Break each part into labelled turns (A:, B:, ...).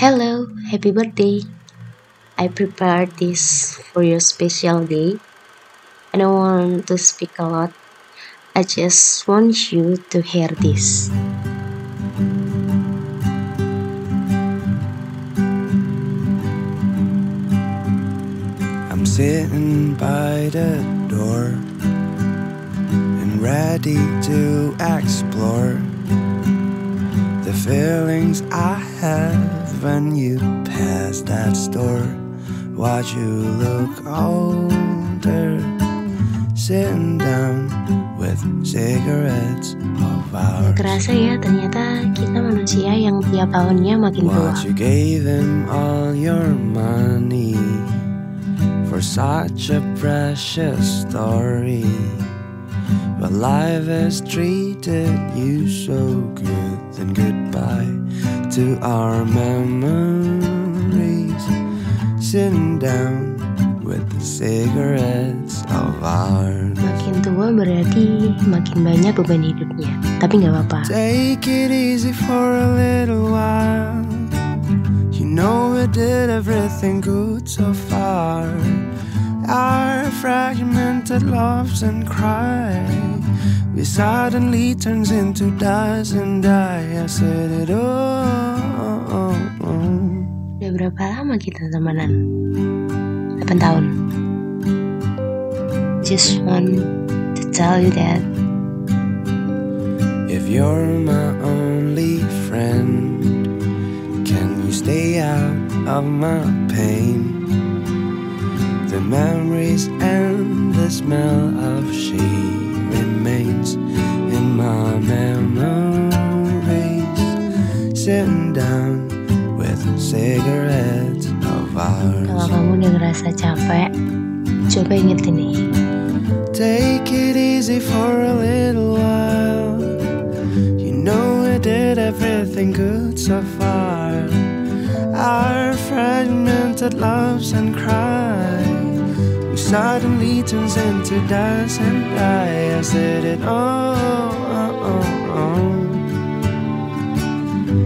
A: Hello, happy birthday. I prepared this for your special day. I don't want to speak a lot. I just want you to hear this.
B: I'm sitting by the door and ready to explore feelings I have when you pass that store. Watch you look older, sitting down with cigarettes of ours.
A: kerasa ya, ternyata kita manusia yang tiap tahunnya makin tua.
B: What you gave him all your money for such a precious story. But life has treated you so good. To our memories. Sitting down with the cigarettes of ours.
A: Makin tua berarti makin banyak beban hidupnya. Tapi nggak apa-apa.
B: Take it easy for a little while. You know we did everything good so far. Our fragmented loves and cry. We suddenly turns into dust and die. I said it all.
A: Udah berapa lama kita temenan? 8 tahun. Just want to tell you that
B: If you're my only friend, can you stay out of my pain? The memories and the smell of she remains in my memories. Sitting down with cigarettes of
A: kalau
B: ours.
A: kamu udah ngerasa capek, coba inget ini.
B: Take it easy for a little while. You know we did everything good so far. Our fragmented loves and cry. Suddenly turns into dust and. I said it all.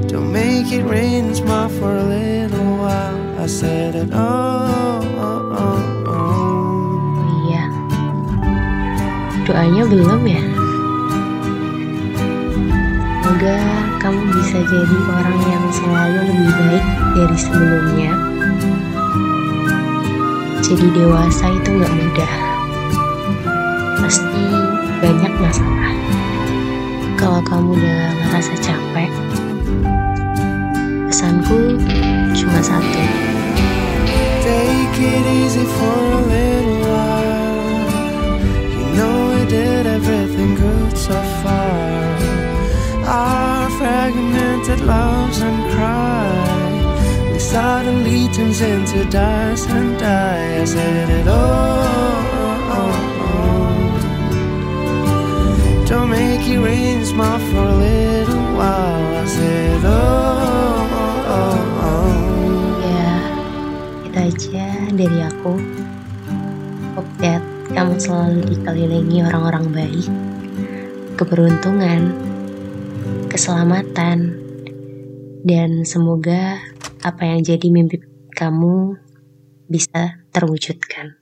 B: Don't make it rain smile for a little while. I said it all.
A: Oh iya, doanya belum ya? Semoga kamu bisa jadi orang yang selalu lebih baik dari sebelumnya. Jadi dewasa itu nggak mudah. Pasti banyak masalah. Kalau kamu udah ngerasa capek, pesanku cuma satu.
B: Take it easy for a little while. You know we did everything good so far. Our fragmented loves and cry. Suddenly turns into dust and die. I said it all. Don't make it rain, smile for a little while. I said oh.
A: Ya, itu aja dari aku. Hope that kamu selalu dikelilingi orang-orang baik, keberuntungan, keselamatan, dan semoga apa yang jadi mimpi kamu bisa terwujudkan.